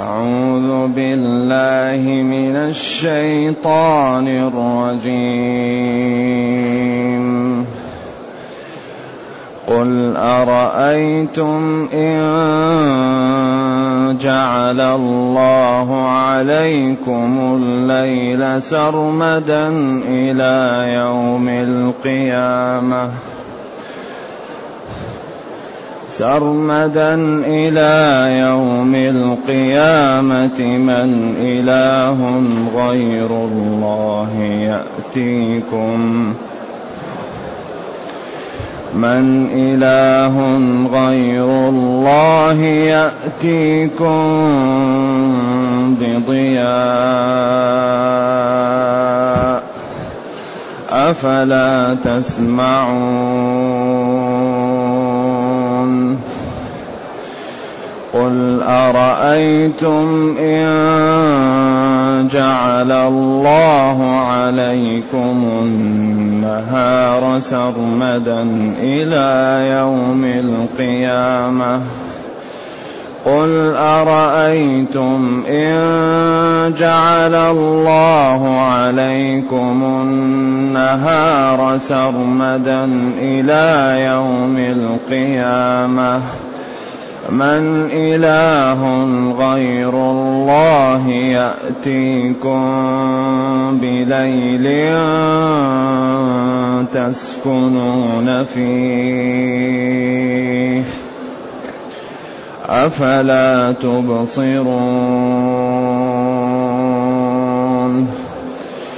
أعوذ بالله من الشيطان الرجيم. قل أرأيتم إن جعل الله عليكم الليل سرمدا إلى يوم القيامة؟ سرمدا إلى يوم القيامة من إله غير الله يأتيكم. من إله غير الله يأتيكم بضياء. أفلا تسمعون؟ أرأيتم إن جعل الله عليكم النهار سرمدا إلى يوم القيامة؟ قل أرأيتم إن جعل الله عليكم النهار سرمدا إلى يوم القيامة؟ من إله غير الله يأتيكم بليل تسكنون فيه. أفلا تبصرون؟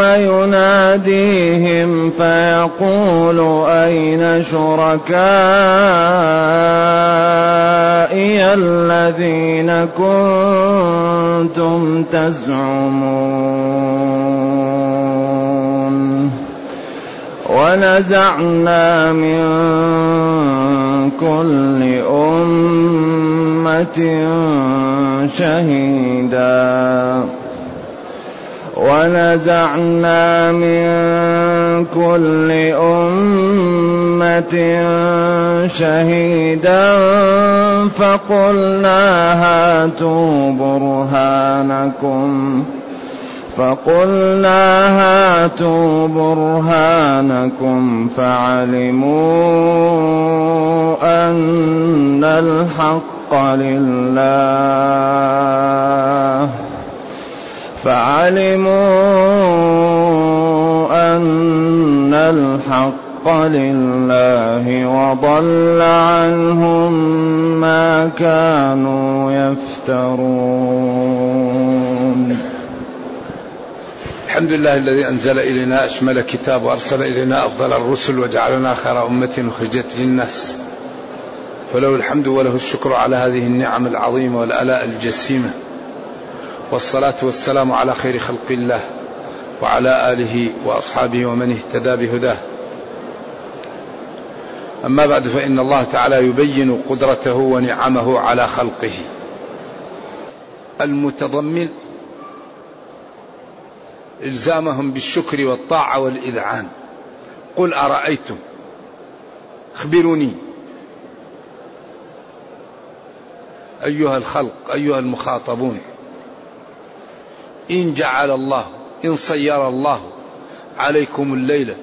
يناديهم فيقول أين شركائي الذين كنتم تزعمون؟ ونزعنا من كل أمة شهيدا. ونزعنا من كل أمة شهيدا فقلنا هاتوا برهانكم فقلنا هاتوا برهانكم فعلموا أن الحق لله. فعلموا أن الحق لله وضل عنهم ما كانوا يفترون. الحمد لله الذي أنزل إلينا أشمل كتاب وأرسل إلينا أفضل الرسل وجعلنا خير أمة أخرجت للناس. وله الحمد وله الشكر على هذه النعم العظيمة والآلاء الجسيمة. والصلاة والسلام على خير خلق الله وعلى آله وأصحابه ومن اهتدى بهداه. أما بعد فإن الله تعالى يبين قدرته ونعمه على خلقه. المتضمن إلزامهم بالشكر والطاعة والإذعان. قل أرأيتم؟ اخبروني. أيها الخلق أيها المخاطبون. إن جعل الله إن صير الله عليكم الليل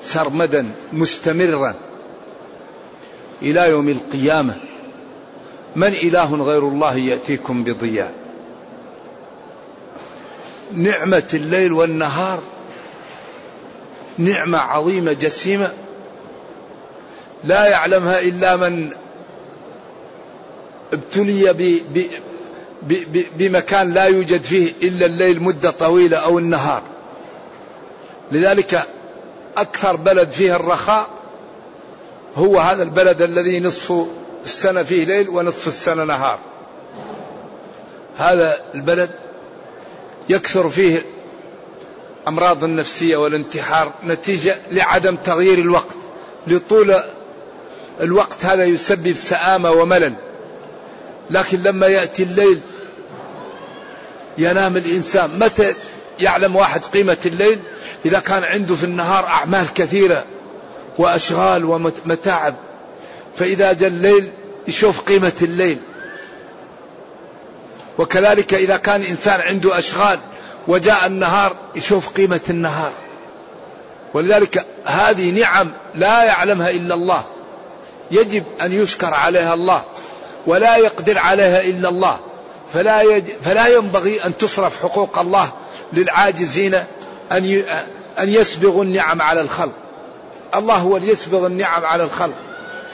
سرمدا مستمرا إلى يوم القيامة. من إله غير الله يأتيكم بضياء. نعمة الليل والنهار نعمة عظيمة جسيمة لا يعلمها إلا من ابتلي بمكان لا يوجد فيه إلا الليل مدة طويلة أو النهار. لذلك أكثر بلد فيه الرخاء هو هذا البلد الذي نصف السنة فيه ليل ونصف السنة نهار. هذا البلد يكثر فيه أمراض النفسية والانتحار نتيجة لعدم تغيير الوقت لطول الوقت هذا يسبب سآمة وملل. لكن لما يأتي الليل ينام الإنسان. متى يعلم واحد قيمة الليل؟ إذا كان عنده في النهار أعمال كثيرة وأشغال ومتاعب. فإذا جاء الليل يشوف قيمة الليل. وكذلك إذا كان إنسان عنده أشغال وجاء النهار يشوف قيمة النهار. ولذلك هذه نعم لا يعلمها إلا الله. يجب أن يشكر عليها الله ولا يقدر عليها إلا الله. فلا, يج... فلا ينبغي أن تصرف حقوق الله للعاجزين أن ي... أن يسبغوا النعم على الخلق. الله هو اللي يسبغ النعم على الخلق.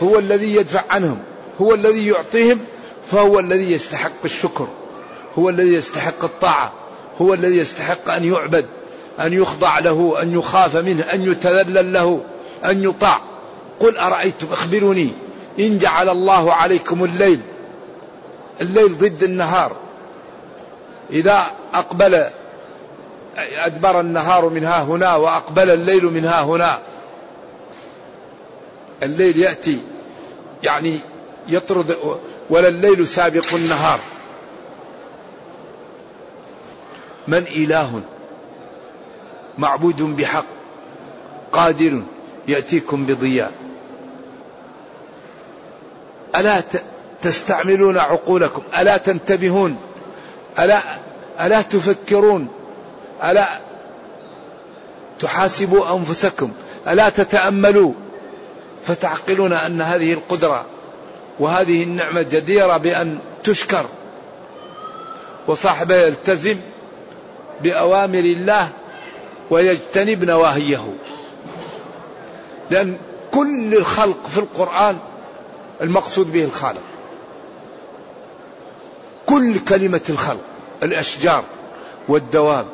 هو الذي يدفع عنهم. هو الذي يعطيهم. فهو الذي يستحق الشكر. هو الذي يستحق الطاعة. هو الذي يستحق أن يعبد أن يخضع له أن يخاف منه أن يتذلل له أن يطاع. قل أرأيتم؟ أخبروني. إن جعل الله عليكم الليل. الليل ضد النهار. إذا أقبل أدبر النهار من ها هنا وأقبل الليل من ها هنا. الليل يأتي يعني يطرد ولا الليل سابق النهار. من إله؟ معبود بحق قادر يأتيكم بضياء. ألا تستعملون عقولكم؟ ألا تنتبهون؟ ألا ألا تفكرون؟ ألا تحاسبوا أنفسكم؟ ألا تتأملوا؟ فتعقلون أن هذه القدرة وهذه النعمة جديرة بأن تشكر. وصاحبه يلتزم بأوامر الله ويجتنب نواهيه. لأن كل الخلق في القرآن المقصود به الخالق. كل كلمة الخلق الأشجار والدواب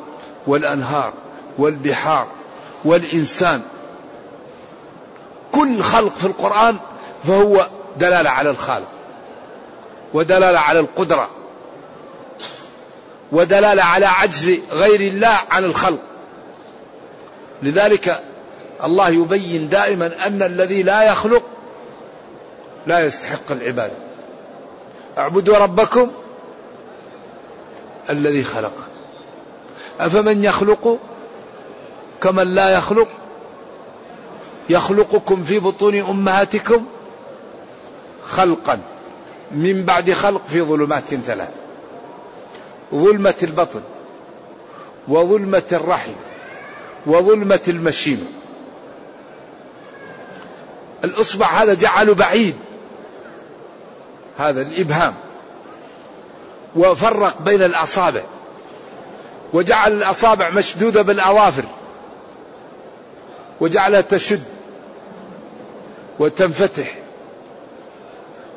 والأنهار والبحار والإنسان. كل خلق في القرآن فهو دلالة على الخالق ودلالة على القدرة ودلالة على عجز غير الله عن الخلق. لذلك الله يبين دائما أن الذي لا يخلق لا يستحق العبادة. اعبدوا ربكم الذي خلق. أفمن يخلق كمن لا يخلق؟ يخلقكم في بطون أمهاتكم خلقا. من بعد خلق في ظلمات ثلاث. ظلمة البطن وظلمة الرحم وظلمة المشيمة الإصبع هذا جعله بعيد. هذا الإبهام. وفرق بين الأصابع. وجعل الأصابع مشدودة بالأظافر. وجعلها تشد. وتنفتح.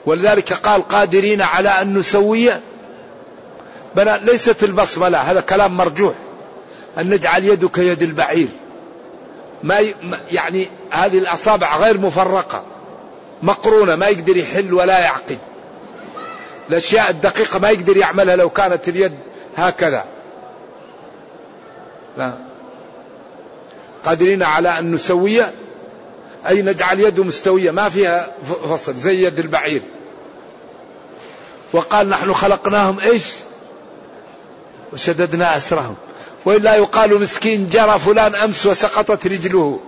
ولذلك قال قادرين على أن نسوي. بنا ليست البصمة لا هذا كلام مرجوح. أن نجعل يده كيد البعير. ما يعني هذه الأصابع غير مفرقة. مقرونة ما يقدر يحل ولا يعقد. الأشياء الدقيقة ما يقدر يعملها لو كانت اليد هكذا. لا. قادرين على أن نسوي أي نجعل يده مستوية ما فيها فصل زي يد البعير. وقال نحن خلقناهم إيش؟ وشددنا أسرهم. وإلا يقال مسكين جرى فلان أمس وسقطت رجله.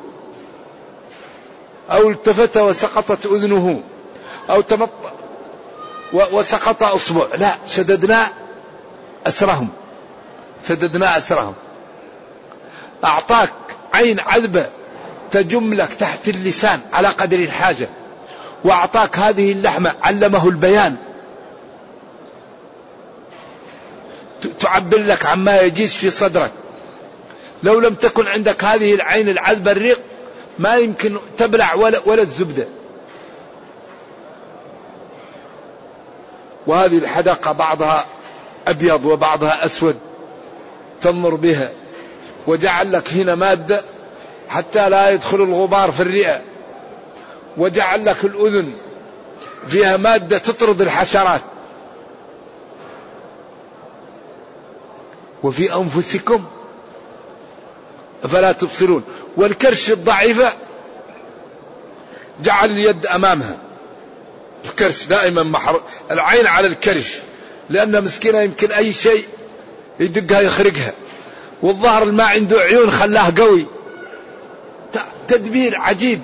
أو التفت وسقطت أذنه. أو وسقط أصبع. لا شددنا أسرهم. شددنا أسرهم. أعطاك عين عذبة تجم لك تحت اللسان على قدر الحاجة. وأعطاك هذه اللحمة علمه البيان. تعبر لك عما يجيش في صدرك. لو لم تكن عندك هذه العين العذبة الريق ما يمكن تبلع ولا, ولا الزبدة. وهذه الحدقة بعضها أبيض وبعضها أسود تنظر بها وجعل لك هنا مادة حتى لا يدخل الغبار في الرئة وجعل لك الأذن فيها مادة تطرد الحشرات. وفي أنفسكم أفلا تبصرون. والكرش الضعيفة جعل اليد أمامها. الكرش دائما محر العين على الكرش لأن مسكينة يمكن أي شيء يدقها يخرقها. والظهر ما عنده عيون خلاه قوي. تدبير عجيب.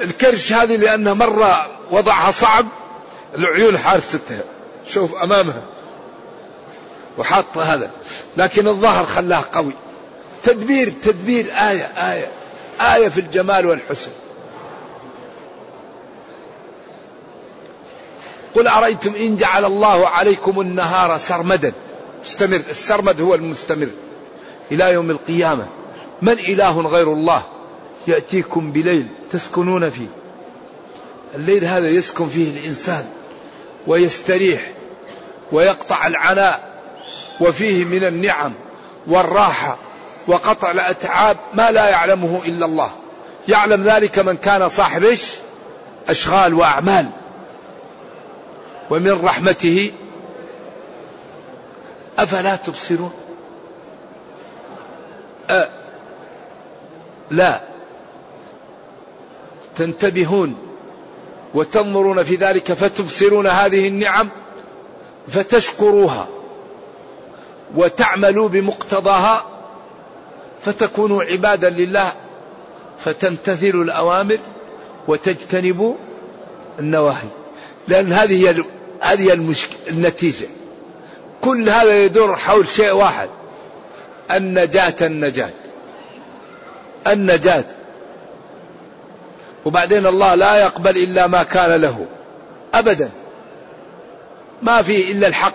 الكرش هذه لأنها مرة وضعها صعب العيون حارستها. شوف أمامها. وحاط هذا. لكن الظهر خلاه قوي. تدبير تدبير آية آية. آية في الجمال والحسن. قل أرأيتم إن جعل الله عليكم النهار سرمدا. مستمر. السرمد هو المستمر. إلى يوم القيامة. من إله غير الله يأتيكم بليل تسكنون فيه. الليل هذا يسكن فيه الإنسان ويستريح ويقطع العناء وفيه من النعم والراحة وقطع الأتعاب ما لا يعلمه إلا الله. يعلم ذلك من كان صاحب أشغال وأعمال. ومن رحمته أفلا تبصرون؟ أه لا. تنتبهون وتنظرون في ذلك فتبصرون هذه النعم فتشكروها وتعملوا بمقتضاها فتكونوا عبادا لله فتمتثلوا الأوامر وتجتنبوا النواهي. لأن هذه هي هذه المشكلة النتيجة. كل هذا يدور حول شيء واحد. النجاة النجاة. النجاة. وبعدين الله لا يقبل إلا ما كان له. أبدا. ما في إلا الحق.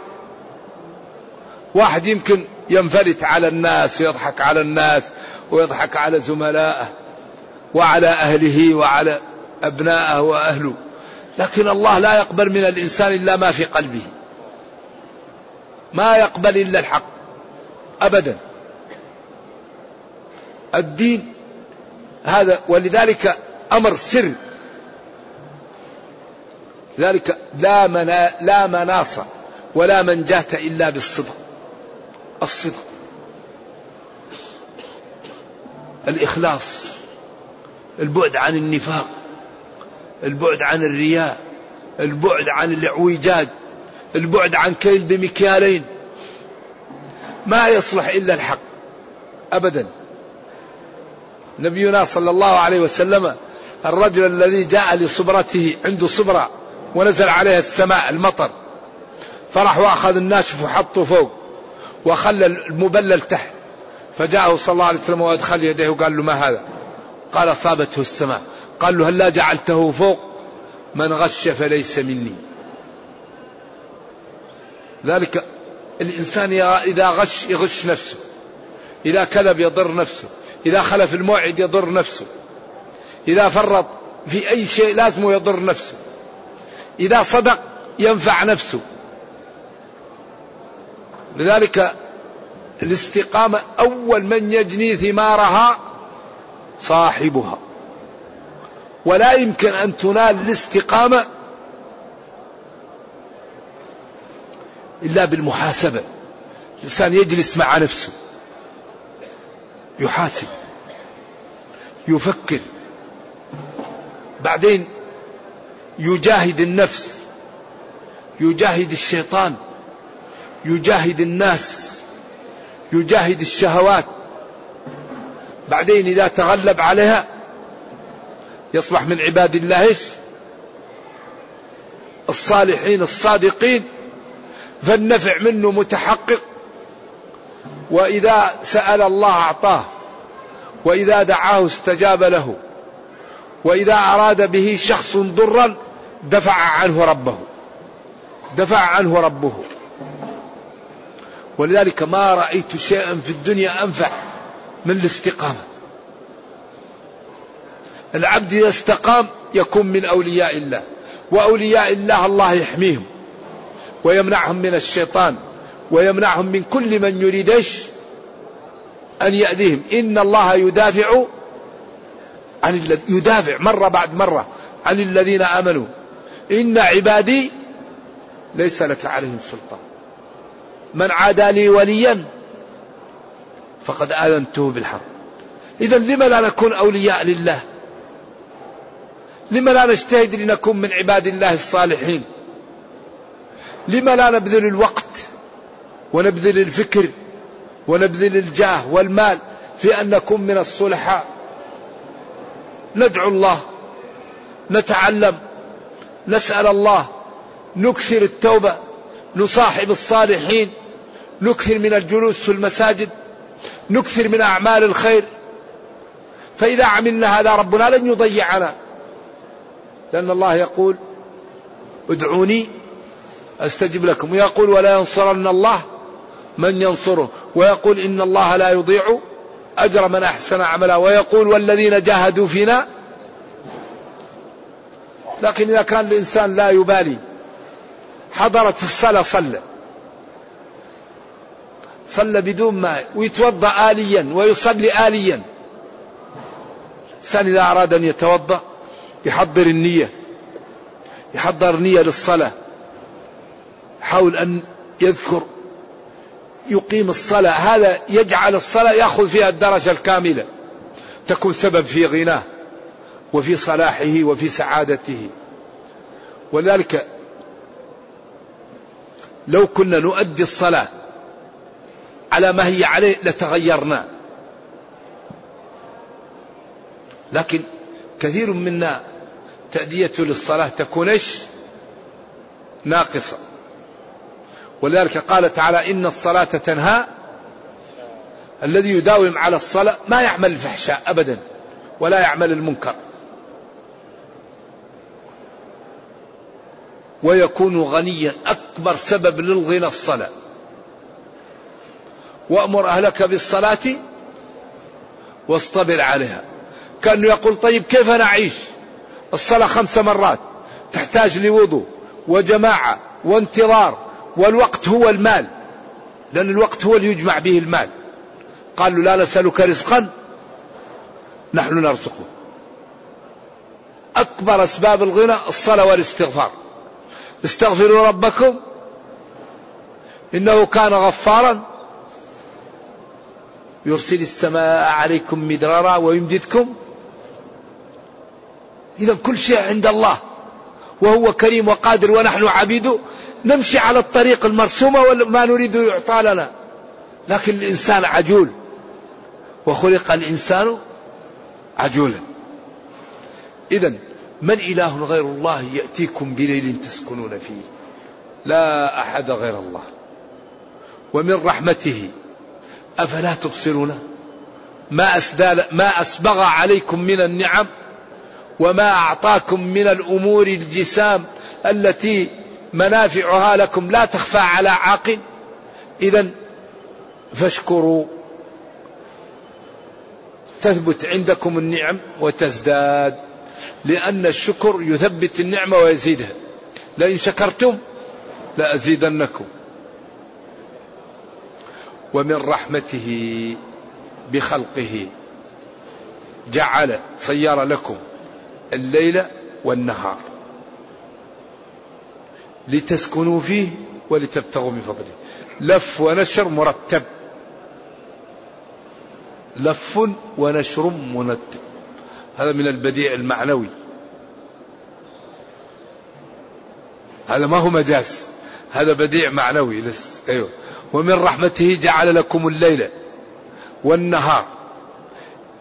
واحد يمكن ينفلت على الناس ويضحك على الناس ويضحك على زملائه وعلى أهله وعلى أبنائه وأهله. لكن الله لا يقبل من الإنسان إلا ما في قلبه. ما يقبل إلا الحق. أبدا. الدين هذا ولذلك أمر سر. لذلك لا منا لا مناص ولا منجاة إلا بالصدق. الصدق. الإخلاص. البعد عن النفاق. البعد عن الرياء البعد عن الاعوجاج البعد عن كيل بمكيالين. ما يصلح إلا الحق أبدا. نبينا صلى الله عليه وسلم الرجل الذي جاء لصبرته عنده صبرة ونزل عليها السماء المطر فرح وأخذ الناشف وحطه فوق وخلى المبلل تحت فجاءه صلى الله عليه وسلم وأدخل يديه وقال له ما هذا؟ قال أصابته السماء. قال له هل لا جعلته فوق؟ من غش فليس مني. ذلك الإنسان إذا غش يغش نفسه إذا كذب يضر نفسه إذا خلف الموعد يضر نفسه إذا فرط في أي شيء لازم يضر نفسه إذا صدق ينفع نفسه. لذلك الاستقامة أول من يجني ثمارها صاحبها. ولا يمكن أن تنال الاستقامة إلا بالمحاسبة. الإنسان يجلس مع نفسه يحاسب يفكر بعدين يجاهد النفس يجاهد الشيطان يجاهد الناس يجاهد الشهوات بعدين إذا تغلب عليها يصبح من عباد الله الصالحين الصادقين فالنفع منه متحقق. وإذا سأل الله أعطاه وإذا دعاه استجاب له وإذا أراد به شخص ضرا دفع عنه ربه دفع عنه ربه. ولذلك ما رأيت شيئا في الدنيا أنفع من الاستقامة. العبد إذا استقام يكون من أولياء الله وأولياء الله الله يحميهم ويمنعهم من الشيطان ويمنعهم من كل من يريد أن يأذيهم. إن الله يدافع عن يدافع مرة بعد مرة عن الذين آمنوا. إن عبادي ليس لك عليهم سلطان. من عادى لي وليا فقد آذنته بالحق. إذا لما لا نكون أولياء لله؟ لما لا نجتهد لنكون من عباد الله الصالحين؟ لما لا نبذل الوقت ونبذل الفكر ونبذل الجاه والمال في أن نكون من الصلحاء؟ ندعو الله نتعلم نسأل الله نكثر التوبة نصاحب الصالحين نكثر من الجلوس في المساجد نكثر من أعمال الخير. فإذا عملنا هذا ربنا لن يضيعنا. لأن الله يقول ادعوني أستجب لكم ويقول ولا ينصرن الله من ينصره ويقول إن الله لا يضيع أجر من أحسن عملا ويقول والذين جاهدوا فينا. لكن إذا كان الإنسان لا يبالي حضرت الصلاة صلى. صلى بدون ماء ويتوضأ آليا ويصلي آليا. الإنسان إذا أراد أن يتوضأ يحضر النية يحضر نية للصلاة حاول أن يذكر يقيم الصلاة هذا يجعل الصلاة يأخذ فيها الدرجة الكاملة تكون سبب في غناه وفي صلاحه وفي سعادته. ولذلك لو كنا نؤدي الصلاة على ما هي عليه لتغيرنا. لكن كثير منا تأدية للصلاة تكون إيش؟ ناقصة. ولذلك قال تعالى إن الصلاة تنهى. الذي يداوم على الصلاة ما يعمل الفحشاء أبدا ولا يعمل المنكر. ويكون غنيا أكبر سبب للغنى الصلاة. وأمر أهلك بالصلاة واصطبر عليها. كأنه يقول طيب كيف نعيش؟ الصلاة خمس مرات. تحتاج لوضوء وجماعة وانتظار والوقت هو المال لأن الوقت هو اللي يجمع به المال. قالوا لا نسألك رزقا نحن نرزقه. أكبر أسباب الغنى الصلاة والاستغفار. استغفروا ربكم إنه كان غفارا. يرسل السماء عليكم مدرارا ويمددكم. إذا كل شيء عند الله وهو كريم وقادر ونحن عبيده نمشي على الطريق المرسومة وما نريد يعطى لنا. لكن الإنسان عجول وخلق الإنسان عجولا. إذا من إله غير الله يأتيكم بليل تسكنون فيه؟ لا أحد غير الله. ومن رحمته أفلا تبصرون؟ ما أسدال ما أسبغ عليكم من النعم؟ وما أعطاكم من الأمور الجسام التي منافعها لكم لا تخفى على عاقل. إذا فاشكروا. تثبت عندكم النعم وتزداد لأن الشكر يثبت النعمة ويزيدها. لئن شكرتم لأزيدنكم. ومن رحمته بخلقه جعل سير لكم. الليل والنهار. لتسكنوا فيه ولتبتغوا من فضله. لف ونشر مرتب. لف ونشر مرتب هذا من البديع المعنوي. هذا ما هو مجاز. هذا بديع معنوي. لس أيوه. ومن رحمته جعل لكم الليل والنهار.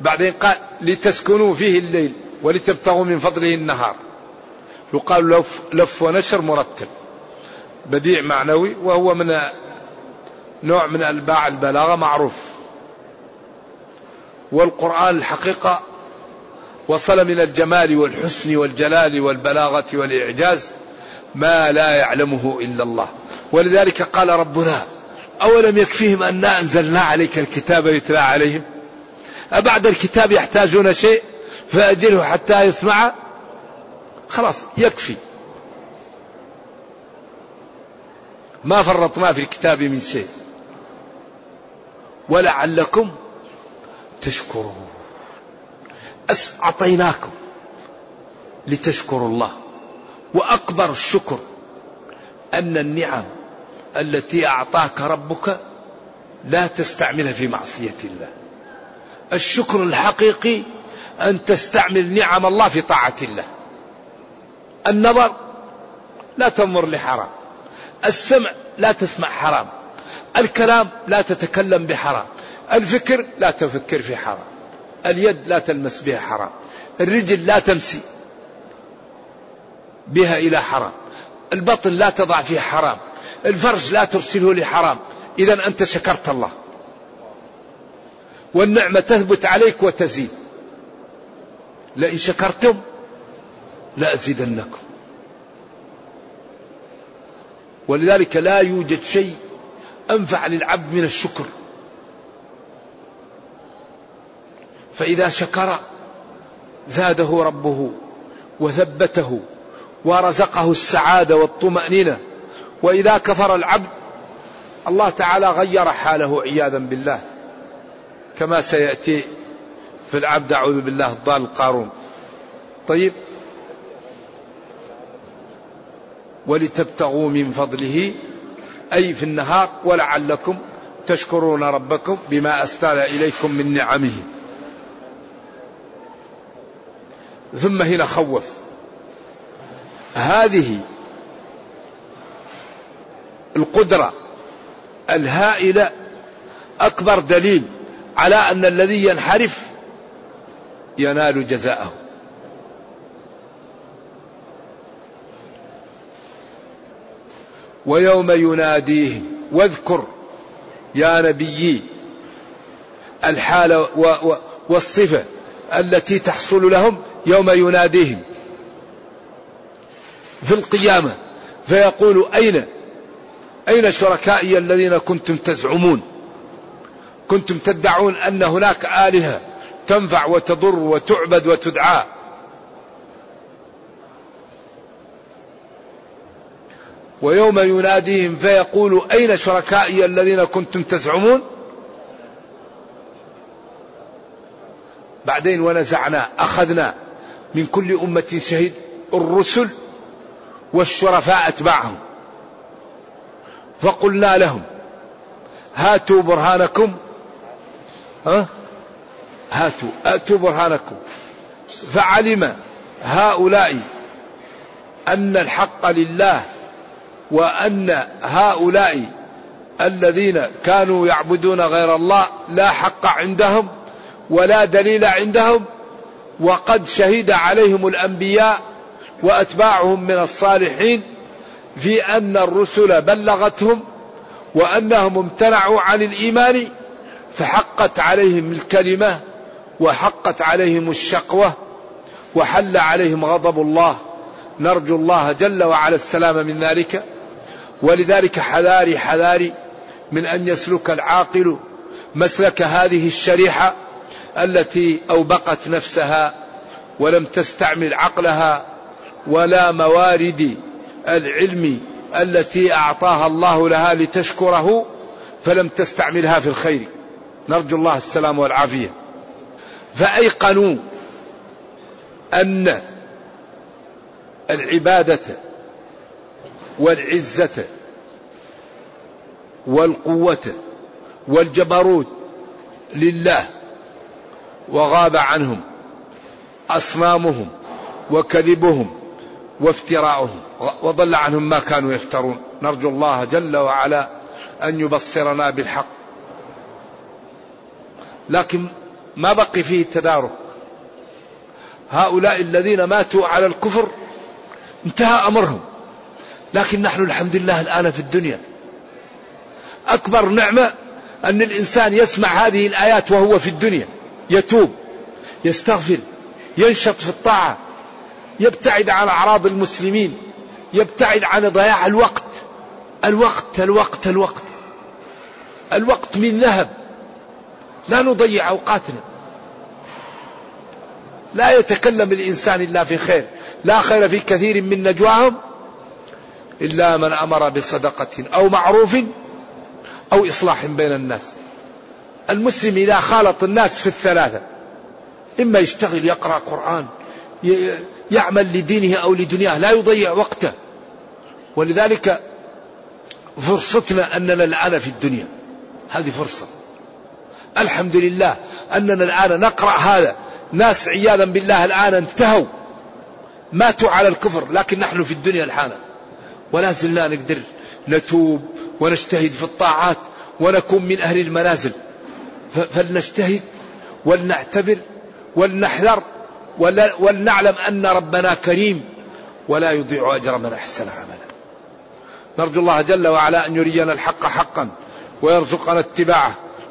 بعدين قال لتسكنوا فيه الليل. ولتبتغوا من فضله النهار. يقال لف, لف ونشر مرتب. بديع معنوي وهو من نوع من ألباع البلاغة معروف. والقرآن الحقيقة وصل من الجمال والحسن والجلال والبلاغة والإعجاز ما لا يعلمه إلا الله. ولذلك قال ربنا أولم يكفيهم أنا أنزلنا عليك الكتاب يتلى عليهم؟ أبعد الكتاب يحتاجون شيء؟ فأجله حتى يسمع. خلاص يكفي. ما فرطنا في الكتاب من شيء. ولعلكم تشكرون. أعطيناكم لتشكروا الله. وأكبر الشكر أن النعم التي أعطاك ربك لا تستعملها في معصية الله. الشكر الحقيقي أن تستعمل نعم الله في طاعة الله. النظر لا تنظر لحرام. السمع لا تسمع حرام. الكلام لا تتكلم بحرام. الفكر لا تفكر في حرام. اليد لا تلمس بها حرام. الرجل لا تمسي بها إلى حرام. البطن لا تضع فيه حرام. الفرج لا ترسله لحرام. إذا أنت شكرت الله. والنعمة تثبت عليك وتزيد. لئن شكرتم لأزيدنكم. ولذلك لا يوجد شيء أنفع للعبد من الشكر. فإذا شكر زاده ربه وثبته ورزقه السعادة والطمأنينة وإذا كفر العبد الله تعالى غير حاله عياذا بالله. كما سيأتي في العبد أعوذ بالله الضال قارون. طيب. ولتبتغوا من فضله أي في النهار ولعلكم تشكرون ربكم بما أستال إليكم من نعمه. ثم هنا خوف. هذه القدرة الهائلة أكبر دليل على أن الذي ينحرف ينال جزاءه. ويوم يناديهم واذكر يا نبيي الحالة والصفة التي تحصل لهم يوم يناديهم. في القيامة فيقول أين؟ أين شركائي الذين كنتم تزعمون؟ كنتم تدعون أن هناك آلهة تنفع وتضر وتعبد وتدعى. ويوم يناديهم فيقول أين شركائي الذين كنتم تزعمون؟ بعدين ونزعنا أخذنا من كل أمة شهيد الرسل والشرفاء أتبعهم فقلنا لهم هاتوا برهانكم. ها هاتوا أتوا برهانكم. فعلم هؤلاء أن الحق لله وأن هؤلاء الذين كانوا يعبدون غير الله لا حق عندهم ولا دليل عندهم وقد شهد عليهم الأنبياء وأتباعهم من الصالحين في أن الرسل بلغتهم وأنهم امتنعوا عن الإيمان فحقت عليهم الكلمة وحقت عليهم الشقوة وحل عليهم غضب الله. نرجو الله جل وعلا السلام من ذلك. ولذلك حذاري حذاري من أن يسلك العاقل مسلك هذه الشريحة التي أوبقت نفسها ولم تستعمل عقلها ولا موارد العلم التي أعطاها الله لها لتشكره فلم تستعملها في الخير. نرجو الله السلام والعافية. فأيقنوا أن العبادة والعزة والقوة والجبروت لله وغاب عنهم أصنامهم وكذبهم وافتراؤهم وضل عنهم ما كانوا يفترون. نرجو الله جل وعلا أن يبصرنا بالحق. لكن ما بقي فيه تدارك هؤلاء الذين ماتوا على الكفر انتهى أمرهم. لكن نحن الحمد لله الآن في الدنيا. أكبر نعمة أن الإنسان يسمع هذه الآيات وهو في الدنيا. يتوب يستغفر ينشط في الطاعة يبتعد عن أعراض المسلمين يبتعد عن ضياع الوقت. الوقت الوقت الوقت. الوقت من ذهب. لا نضيع أوقاتنا. لا يتكلم الإنسان إلا في خير. لا خير في كثير من نجواهم إلا من أمر بصدقة أو معروف أو إصلاح بين الناس. المسلم إذا خالط الناس في الثلاثة إما يشتغل يقرأ قرآن يعمل لدينه أو لدنياه لا يضيع وقته. ولذلك فرصتنا أننا الآن في الدنيا. هذه فرصة. الحمد لله أننا الآن نقرأ هذا. ناس عياذا بالله الآن انتهوا. ماتوا على الكفر لكن نحن في الدنيا الحالة ولا زلنا نقدر نتوب ونجتهد في الطاعات ونكون من أهل المنازل. فلنجتهد ولنعتبر ولنحذر ولنعلم أن ربنا كريم ولا يضيع أجر من أحسن عملا. نرجو الله جل وعلا أن يرينا الحق حقا ويرزقنا اتباعه.